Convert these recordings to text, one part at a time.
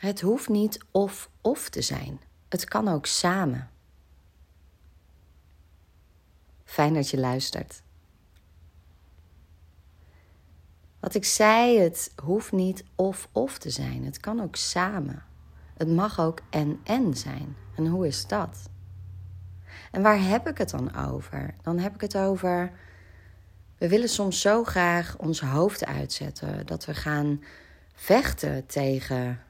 Het hoeft niet of-of te zijn. Het kan ook samen. Fijn dat je luistert. Wat ik zei, het hoeft niet of-of te zijn. Het kan ook samen. Het mag ook en-en zijn. En hoe is dat? En waar heb ik het dan over? Dan heb ik het over. We willen soms zo graag ons hoofd uitzetten dat we gaan vechten tegen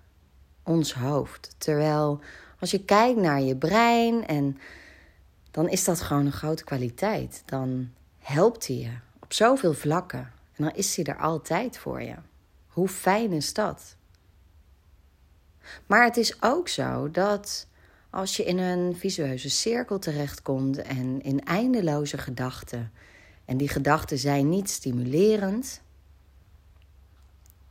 ons hoofd. Terwijl als je kijkt naar je brein en dan is dat gewoon een grote kwaliteit. Dan helpt hij je op zoveel vlakken. En dan is hij er altijd voor je. Hoe fijn is dat? Maar het is ook zo dat als je in een visueuze cirkel terechtkomt en in eindeloze gedachten, en die gedachten zijn niet stimulerend,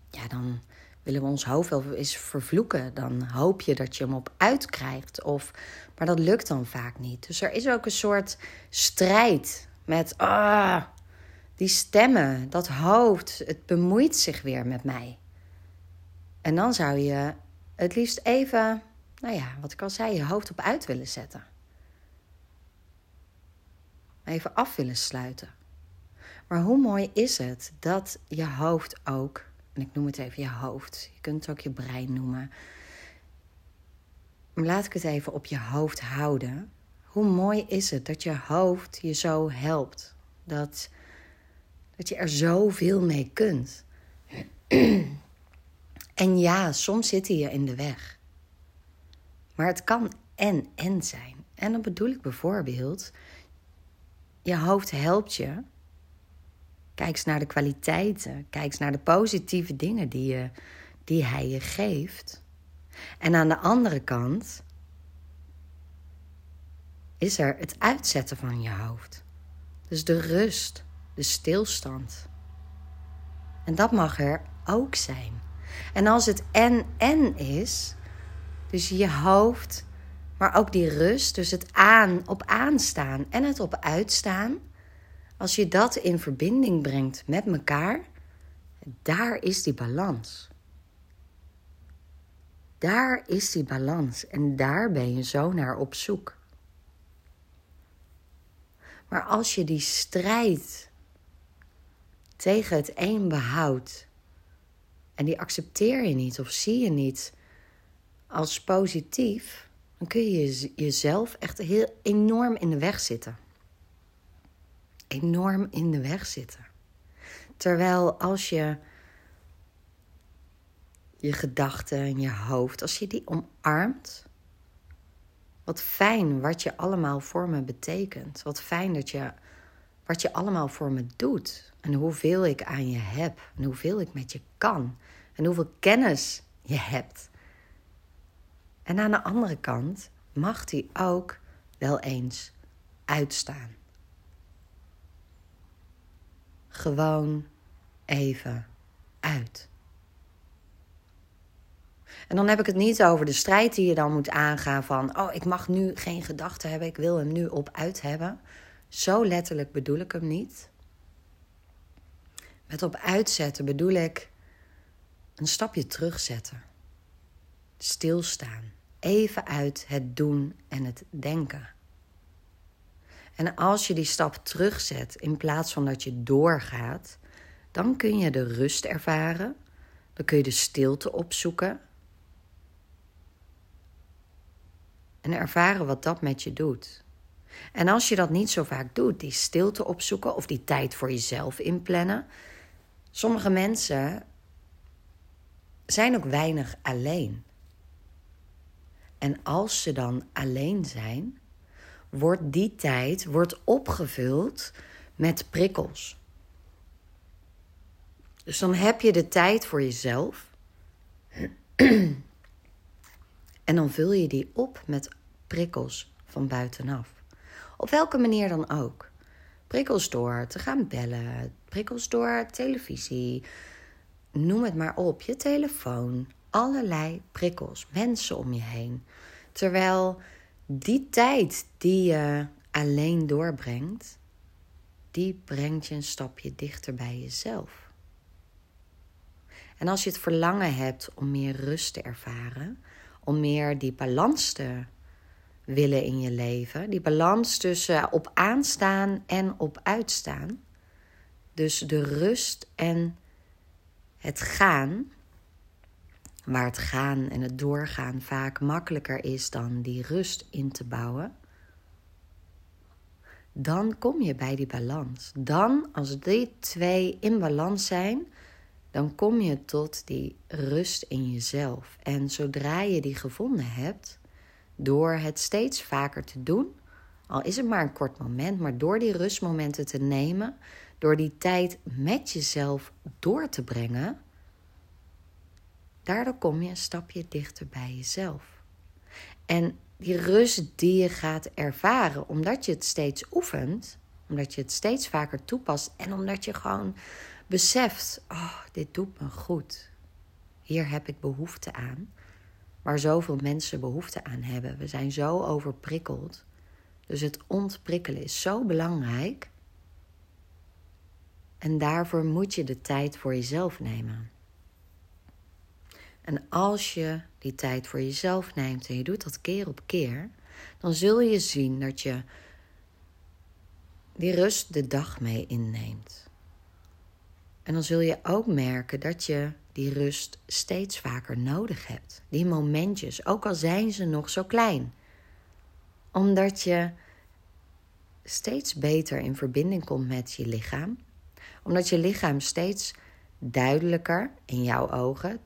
ja, dan willen we ons hoofd wel eens vervloeken. Dan hoop je dat je hem op uitkrijgt. Of, maar dat lukt dan vaak niet. Dus er is ook een soort strijd met ah, die stemmen, dat hoofd. Het bemoeit zich weer met mij. En dan zou je het liefst even, nou ja, wat ik al zei, je hoofd op uit willen zetten. Even af willen sluiten. Maar hoe mooi is het dat je hoofd ook en ik noem het even je hoofd. Je kunt het ook je brein noemen. Laat ik het even op je hoofd houden. Hoe mooi is het dat je hoofd je zo helpt? Dat, dat je er zoveel mee kunt. en ja, soms zit hij je in de weg. Maar het kan en en zijn. En dan bedoel ik bijvoorbeeld, je hoofd helpt je Kijk eens naar de kwaliteiten. Kijk eens naar de positieve dingen die, je, die hij je geeft. En aan de andere kant is er het uitzetten van je hoofd. Dus de rust, de stilstand. En dat mag er ook zijn. En als het en-en is, dus je hoofd, maar ook die rust, dus het aan op aanstaan en het op uitstaan, als je dat in verbinding brengt met elkaar, daar is die balans. Daar is die balans en daar ben je zo naar op zoek. Maar als je die strijd tegen het een behoudt en die accepteer je niet of zie je niet als positief, dan kun je jezelf echt heel enorm in de weg zitten enorm in de weg zitten. Terwijl als je je gedachten en je hoofd, als je die omarmt, wat fijn wat je allemaal voor me betekent. Wat fijn dat je wat je allemaal voor me doet. En hoeveel ik aan je heb. En hoeveel ik met je kan. En hoeveel kennis je hebt. En aan de andere kant mag die ook wel eens uitstaan gewoon even uit. En dan heb ik het niet over de strijd die je dan moet aangaan van, oh, ik mag nu geen gedachten hebben, ik wil hem nu op uit hebben. Zo letterlijk bedoel ik hem niet. Met op uitzetten bedoel ik een stapje terugzetten. Stilstaan. Even uit het doen en het denken. En als je die stap terugzet in plaats van dat je doorgaat, dan kun je de rust ervaren. Dan kun je de stilte opzoeken. En ervaren wat dat met je doet. En als je dat niet zo vaak doet, die stilte opzoeken of die tijd voor jezelf inplannen. Sommige mensen zijn ook weinig alleen. En als ze dan alleen zijn, wordt die tijd wordt opgevuld met prikkels. Dus dan heb je de tijd voor jezelf. en dan vul je die op met prikkels van buitenaf. Op welke manier dan ook. Prikkels door te gaan bellen, prikkels door televisie, noem het maar op, je telefoon, allerlei prikkels, mensen om je heen. Terwijl die tijd die je alleen doorbrengt, die brengt je een stapje dichter bij jezelf. En als je het verlangen hebt om meer rust te ervaren, om meer die balans te willen in je leven, die balans tussen op aanstaan en op uitstaan, dus de rust en het gaan, waar het gaan en het doorgaan vaak makkelijker is dan die rust in te bouwen, dan kom je bij die balans. Dan, als die twee in balans zijn, dan kom je tot die rust in jezelf. En zodra je die gevonden hebt, door het steeds vaker te doen, al is het maar een kort moment, maar door die rustmomenten te nemen, door die tijd met jezelf door te brengen, daardoor kom je een stapje dichter bij jezelf. En die rust die je gaat ervaren, omdat je het steeds oefent, omdat je het steeds vaker toepast en omdat je gewoon beseft: oh, dit doet me goed. Hier heb ik behoefte aan. Waar zoveel mensen behoefte aan hebben. We zijn zo overprikkeld. Dus het ontprikkelen is zo belangrijk. En daarvoor moet je de tijd voor jezelf nemen. En als je die tijd voor jezelf neemt en je doet dat keer op keer, dan zul je zien dat je die rust de dag mee inneemt. En dan zul je ook merken dat je die rust steeds vaker nodig hebt. Die momentjes, ook al zijn ze nog zo klein. Omdat je steeds beter in verbinding komt met je lichaam. Omdat je lichaam steeds duidelijker in jouw ogen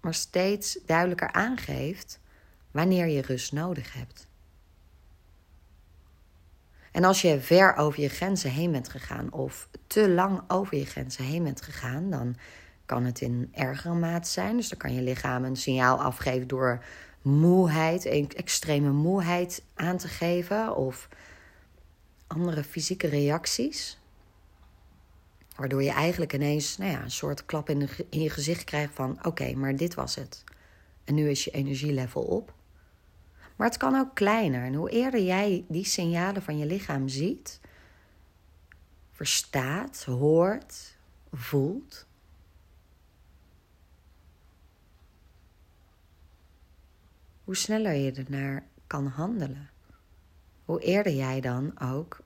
maar steeds duidelijker aangeeft wanneer je rust nodig hebt. En als je ver over je grenzen heen bent gegaan of te lang over je grenzen heen bent gegaan, dan kan het in ergere mate zijn. Dus dan kan je lichaam een signaal afgeven door moeheid, extreme moeheid aan te geven of andere fysieke reacties. Waardoor je eigenlijk ineens nou ja, een soort klap in, je gezicht krijgt van oké, maar dit was het. En nu is je energielevel op. Maar het kan ook kleiner. En hoe eerder jij die signalen van je lichaam ziet, verstaat, hoort, voelt. Hoe sneller je ernaar kan handelen. Hoe eerder jij dan ook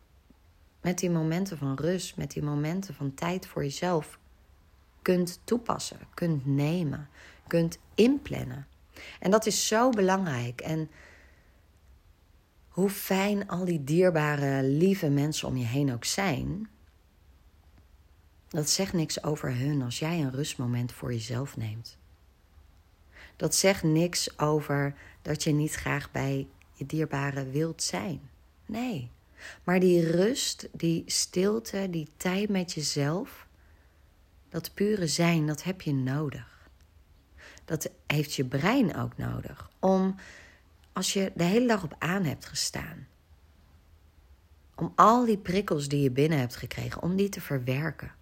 met die momenten van rust, met die momenten van tijd voor jezelf kunt toepassen, kunt nemen, kunt inplannen. En dat is zo belangrijk. En hoe fijn al die dierbare, lieve mensen om je heen ook zijn, dat zegt niks over hun als jij een rustmoment voor jezelf neemt. Dat zegt niks over dat je niet graag bij je dierbare wilt zijn. Nee, maar die rust, die stilte, die tijd met jezelf, dat pure zijn, dat heb je nodig. Dat heeft je brein ook nodig. Om als je de hele dag op aan hebt gestaan. Om al die prikkels die je binnen hebt gekregen, om die te verwerken.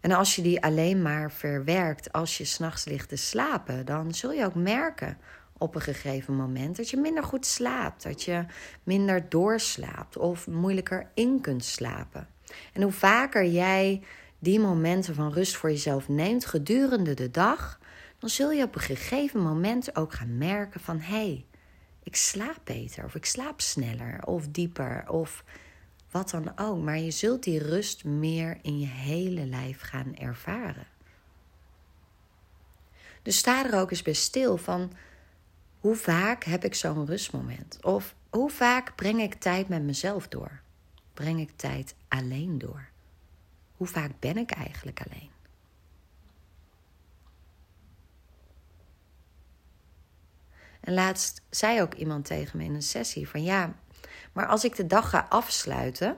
En als je die alleen maar verwerkt als je s'nachts ligt te slapen, dan zul je ook merken op een gegeven moment. Dat je minder goed slaapt, dat je minder doorslaapt of moeilijker in kunt slapen. En hoe vaker jij die momenten van rust voor jezelf neemt gedurende de dag, dan zul je op een gegeven moment ook gaan merken van hé, hey, ik slaap beter of ik slaap sneller of dieper of wat dan ook. Maar je zult die rust meer in je hele lijf gaan ervaren. Dus sta er ook eens bij stil van hoe vaak heb ik zo'n rustmoment? Of hoe vaak breng ik tijd met mezelf door? Breng ik tijd alleen door? Hoe vaak ben ik eigenlijk alleen? En laatst zei ook iemand tegen me in een sessie van ja, maar als ik de dag ga afsluiten,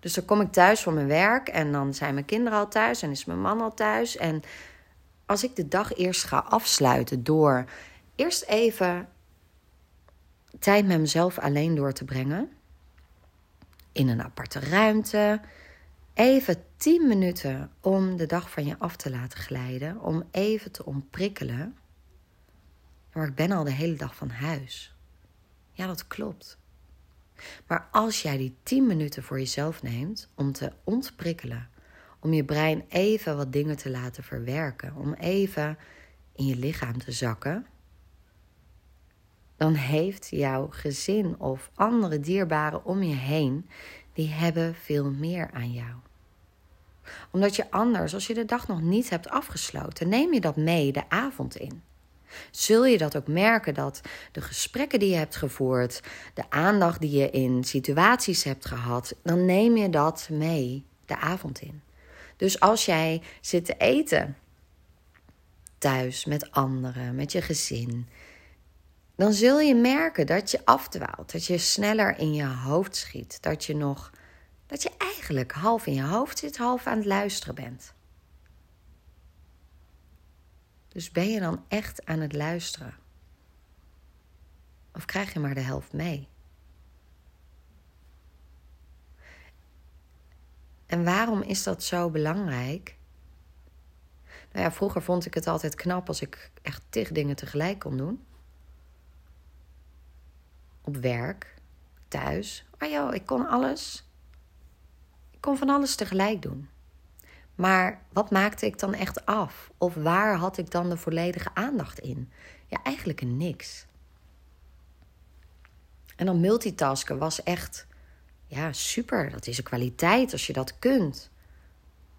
dus dan kom ik thuis van mijn werk en dan zijn mijn kinderen al thuis en is mijn man al thuis en als ik de dag eerst ga afsluiten door eerst even tijd met mezelf alleen door te brengen. In een aparte ruimte. Even 10 minuten om de dag van je af te laten glijden. Om even te ontprikkelen. Maar ik ben al de hele dag van huis. Ja, dat klopt. Maar als jij die 10 minuten voor jezelf neemt om te ontprikkelen, Om je brein even wat dingen te laten verwerken. Om even in je lichaam te zakken. Dan heeft jouw gezin of andere dierbaren om je heen, die hebben veel meer aan jou omdat je anders, als je de dag nog niet hebt afgesloten, neem je dat mee de avond in. Zul je dat ook merken dat de gesprekken die je hebt gevoerd, de aandacht die je in situaties hebt gehad, dan neem je dat mee de avond in. Dus als jij zit te eten thuis met anderen, met je gezin, dan zul je merken dat je afdwaalt, dat je sneller in je hoofd schiet, dat je nog dat je eigenlijk half in je hoofd zit, half aan het luisteren bent. Dus ben je dan echt aan het luisteren? Of krijg je maar de helft mee? En waarom is dat zo belangrijk? Nou ja, vroeger vond ik het altijd knap als ik echt tig dingen tegelijk kon doen. Op werk, thuis. Oh joh, ik kon alles kon van alles tegelijk doen. Maar wat maakte ik dan echt af? Of waar had ik dan de volledige aandacht in? Ja, eigenlijk niks. En dan multitasken was echt, ja, super. Dat is een kwaliteit als je dat kunt.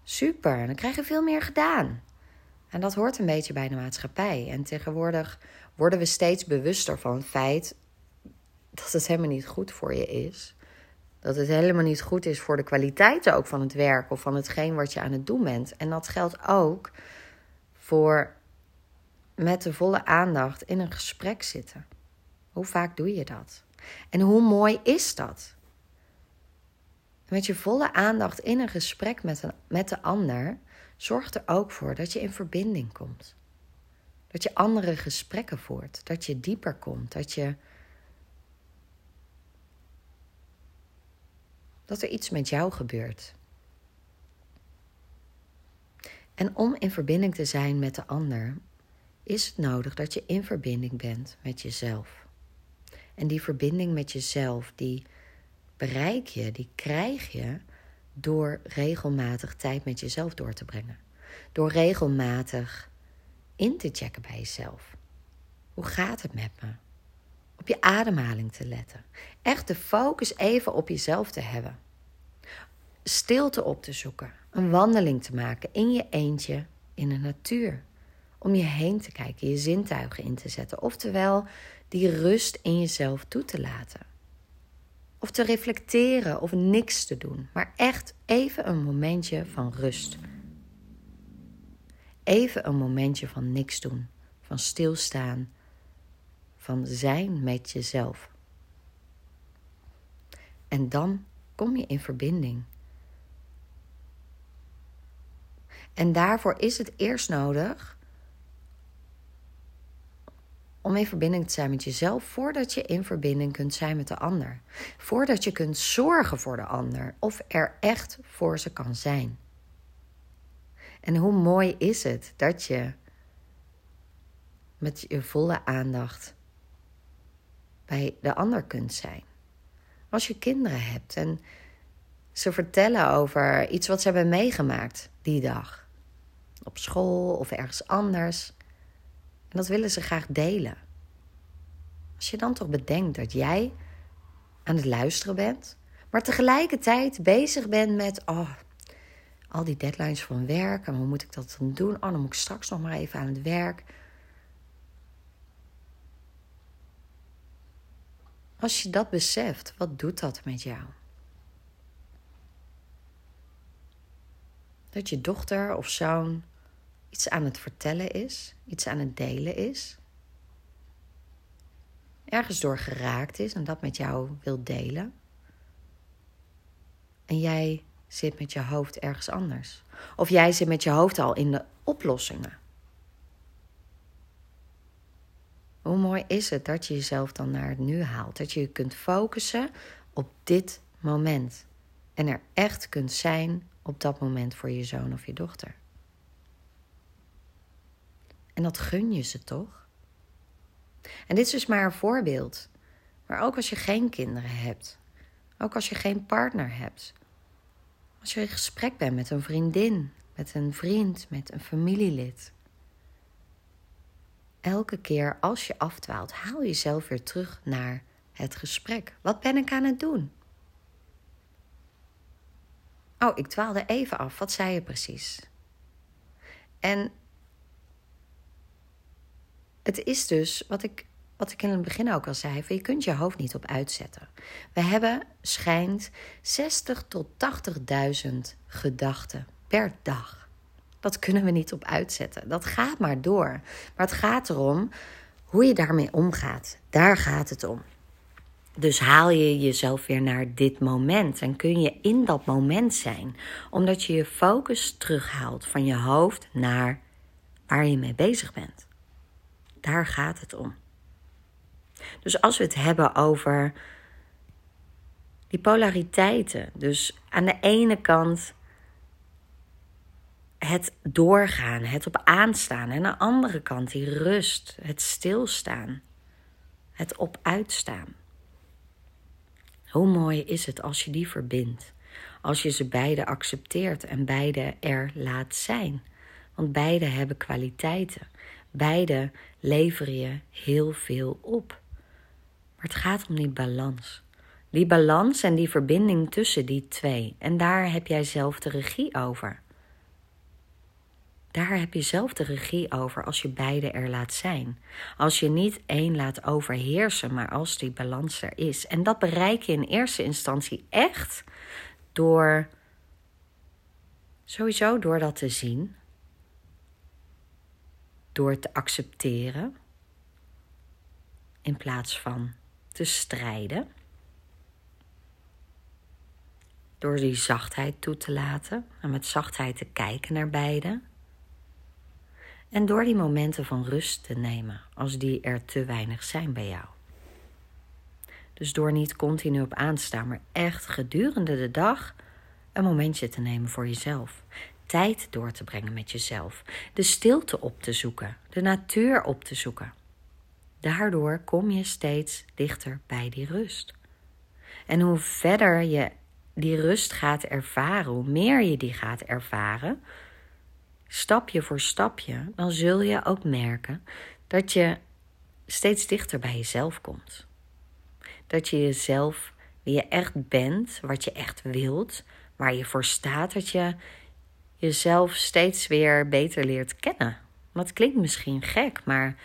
Super, dan krijg je veel meer gedaan. En dat hoort een beetje bij de maatschappij. En tegenwoordig worden we steeds bewuster van het feit dat het helemaal niet goed voor je is dat het helemaal niet goed is voor de kwaliteit ook van het werk of van hetgeen wat je aan het doen bent. En dat geldt ook voor met de volle aandacht in een gesprek zitten. Hoe vaak doe je dat? En hoe mooi is dat? Met je volle aandacht in een gesprek met, een, met de ander zorgt er ook voor dat je in verbinding komt. Dat je andere gesprekken voert, dat je dieper komt, dat je dat er iets met jou gebeurt. En om in verbinding te zijn met de ander, is het nodig dat je in verbinding bent met jezelf. En die verbinding met jezelf, die bereik je, die krijg je door regelmatig tijd met jezelf door te brengen. Door regelmatig in te checken bij jezelf. Hoe gaat het met me? Op je ademhaling te letten. Echt de focus even op jezelf te hebben. Stilte op te zoeken. Een wandeling te maken in je eentje in de natuur. Om je heen te kijken, je zintuigen in te zetten. Oftewel, die rust in jezelf toe te laten. Of te reflecteren of niks te doen. Maar echt even een momentje van rust. Even een momentje van niks doen. Van stilstaan van zijn met jezelf. En dan kom je in verbinding. En daarvoor is het eerst nodig om in verbinding te zijn met jezelf voordat je in verbinding kunt zijn met de ander. Voordat je kunt zorgen voor de ander of er echt voor ze kan zijn. En hoe mooi is het dat je met je volle aandacht bij de ander kunt zijn. Als je kinderen hebt en ze vertellen over iets wat ze hebben meegemaakt die dag. Op school of ergens anders. En dat willen ze graag delen. Als je dan toch bedenkt dat jij aan het luisteren bent, maar tegelijkertijd bezig bent met oh, al die deadlines van werk en hoe moet ik dat dan doen? Oh, dan moet ik straks nog maar even aan het werk. Als je dat beseft, wat doet dat met jou? Dat je dochter of zoon iets aan het vertellen is, iets aan het delen is, ergens door geraakt is en dat met jou wil delen. En jij zit met je hoofd ergens anders. Of jij zit met je hoofd al in de oplossingen. Hoe mooi is het dat je jezelf dan naar het nu haalt? Dat je je kunt focussen op dit moment. En er echt kunt zijn op dat moment voor je zoon of je dochter. En dat gun je ze toch? En dit is dus maar een voorbeeld. Maar ook als je geen kinderen hebt. Ook als je geen partner hebt. Als je in gesprek bent met een vriendin, met een vriend, met een familielid. Elke keer als je afdwaalt, haal jezelf weer terug naar het gesprek. Wat ben ik aan het doen? Oh, ik dwaalde even af. Wat zei je precies? En het is dus wat ik, wat ik in het begin ook al zei: je kunt je hoofd niet op uitzetten. We hebben, schijnt, 60 tot 80.000 gedachten per dag. Dat kunnen we niet op uitzetten. Dat gaat maar door. Maar het gaat erom hoe je daarmee omgaat. Daar gaat het om. Dus haal je jezelf weer naar dit moment en kun je in dat moment zijn, omdat je je focus terughaalt van je hoofd naar waar je mee bezig bent. Daar gaat het om. Dus als we het hebben over die polariteiten, dus aan de ene kant het doorgaan, het op aanstaan, en aan de andere kant die rust, het stilstaan, het op uitstaan. Hoe mooi is het als je die verbindt? Als je ze beide accepteert en beide er laat zijn. Want beide hebben kwaliteiten. Beide leveren je heel veel op. Maar het gaat om die balans. Die balans en die verbinding tussen die twee. En daar heb jij zelf de regie over. Daar heb je zelf de regie over als je beide er laat zijn. Als je niet één laat overheersen, maar als die balans er is. En dat bereik je in eerste instantie echt door sowieso door dat te zien, door te accepteren in plaats van te strijden. Door die zachtheid toe te laten en met zachtheid te kijken naar beide. En door die momenten van rust te nemen als die er te weinig zijn bij jou. Dus door niet continu op aanstaan, maar echt gedurende de dag een momentje te nemen voor jezelf. Tijd door te brengen met jezelf. De stilte op te zoeken. De natuur op te zoeken. Daardoor kom je steeds dichter bij die rust. En hoe verder je die rust gaat ervaren, hoe meer je die gaat ervaren, stapje voor stapje, dan zul je ook merken dat je steeds dichter bij jezelf komt. Dat je jezelf, wie je echt bent, wat je echt wilt, waar je voor staat, dat je jezelf steeds weer beter leert kennen. Dat klinkt misschien gek, maar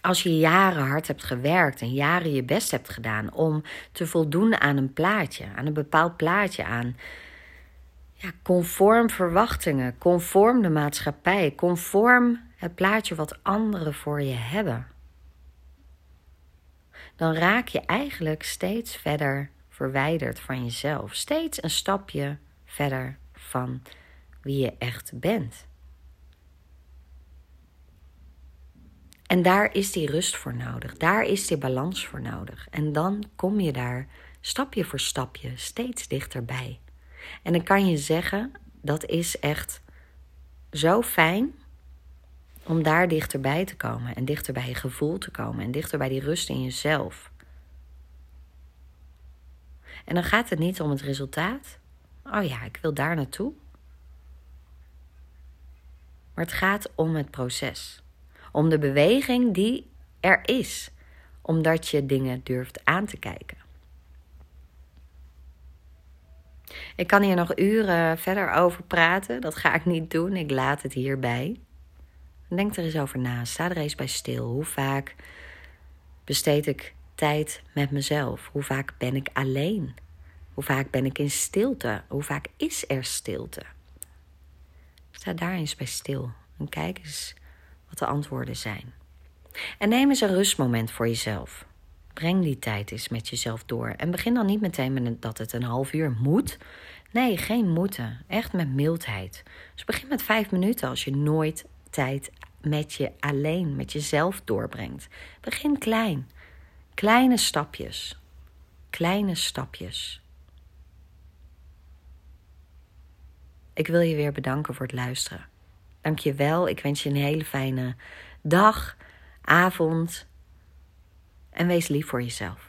als je jaren hard hebt gewerkt en jaren je best hebt gedaan om te voldoen aan een plaatje, aan een bepaald plaatje, aan ja, conform verwachtingen, conform de maatschappij, conform het plaatje wat anderen voor je hebben. Dan raak je eigenlijk steeds verder verwijderd van jezelf, steeds een stapje verder van wie je echt bent. En daar is die rust voor nodig, daar is die balans voor nodig. En dan kom je daar stapje voor stapje steeds dichterbij. En dan kan je zeggen, dat is echt zo fijn om daar dichterbij te komen en dichter bij je gevoel te komen en dichter bij die rust in jezelf. En dan gaat het niet om het resultaat. Oh ja, ik wil daar naartoe. Maar het gaat om het proces. Om de beweging die er is. Omdat je dingen durft aan te kijken. Ik kan hier nog uren verder over praten. Dat ga ik niet doen. Ik laat het hierbij. Denk er eens over na. Sta er eens bij stil. Hoe vaak besteed ik tijd met mezelf? Hoe vaak ben ik alleen? Hoe vaak ben ik in stilte? Hoe vaak is er stilte? Sta daar eens bij stil en kijk eens wat de antwoorden zijn. En neem eens een rustmoment voor jezelf. Breng die tijd eens met jezelf door. En begin dan niet meteen met dat het een half uur moet. Nee, geen moeten. Echt met mildheid. Dus begin met vijf minuten als je nooit tijd met je alleen, met jezelf doorbrengt. Begin klein. Kleine stapjes. Kleine stapjes. Ik wil je weer bedanken voor het luisteren. Dank je wel. Ik wens je een hele fijne dag, avond en wees lief voor jezelf.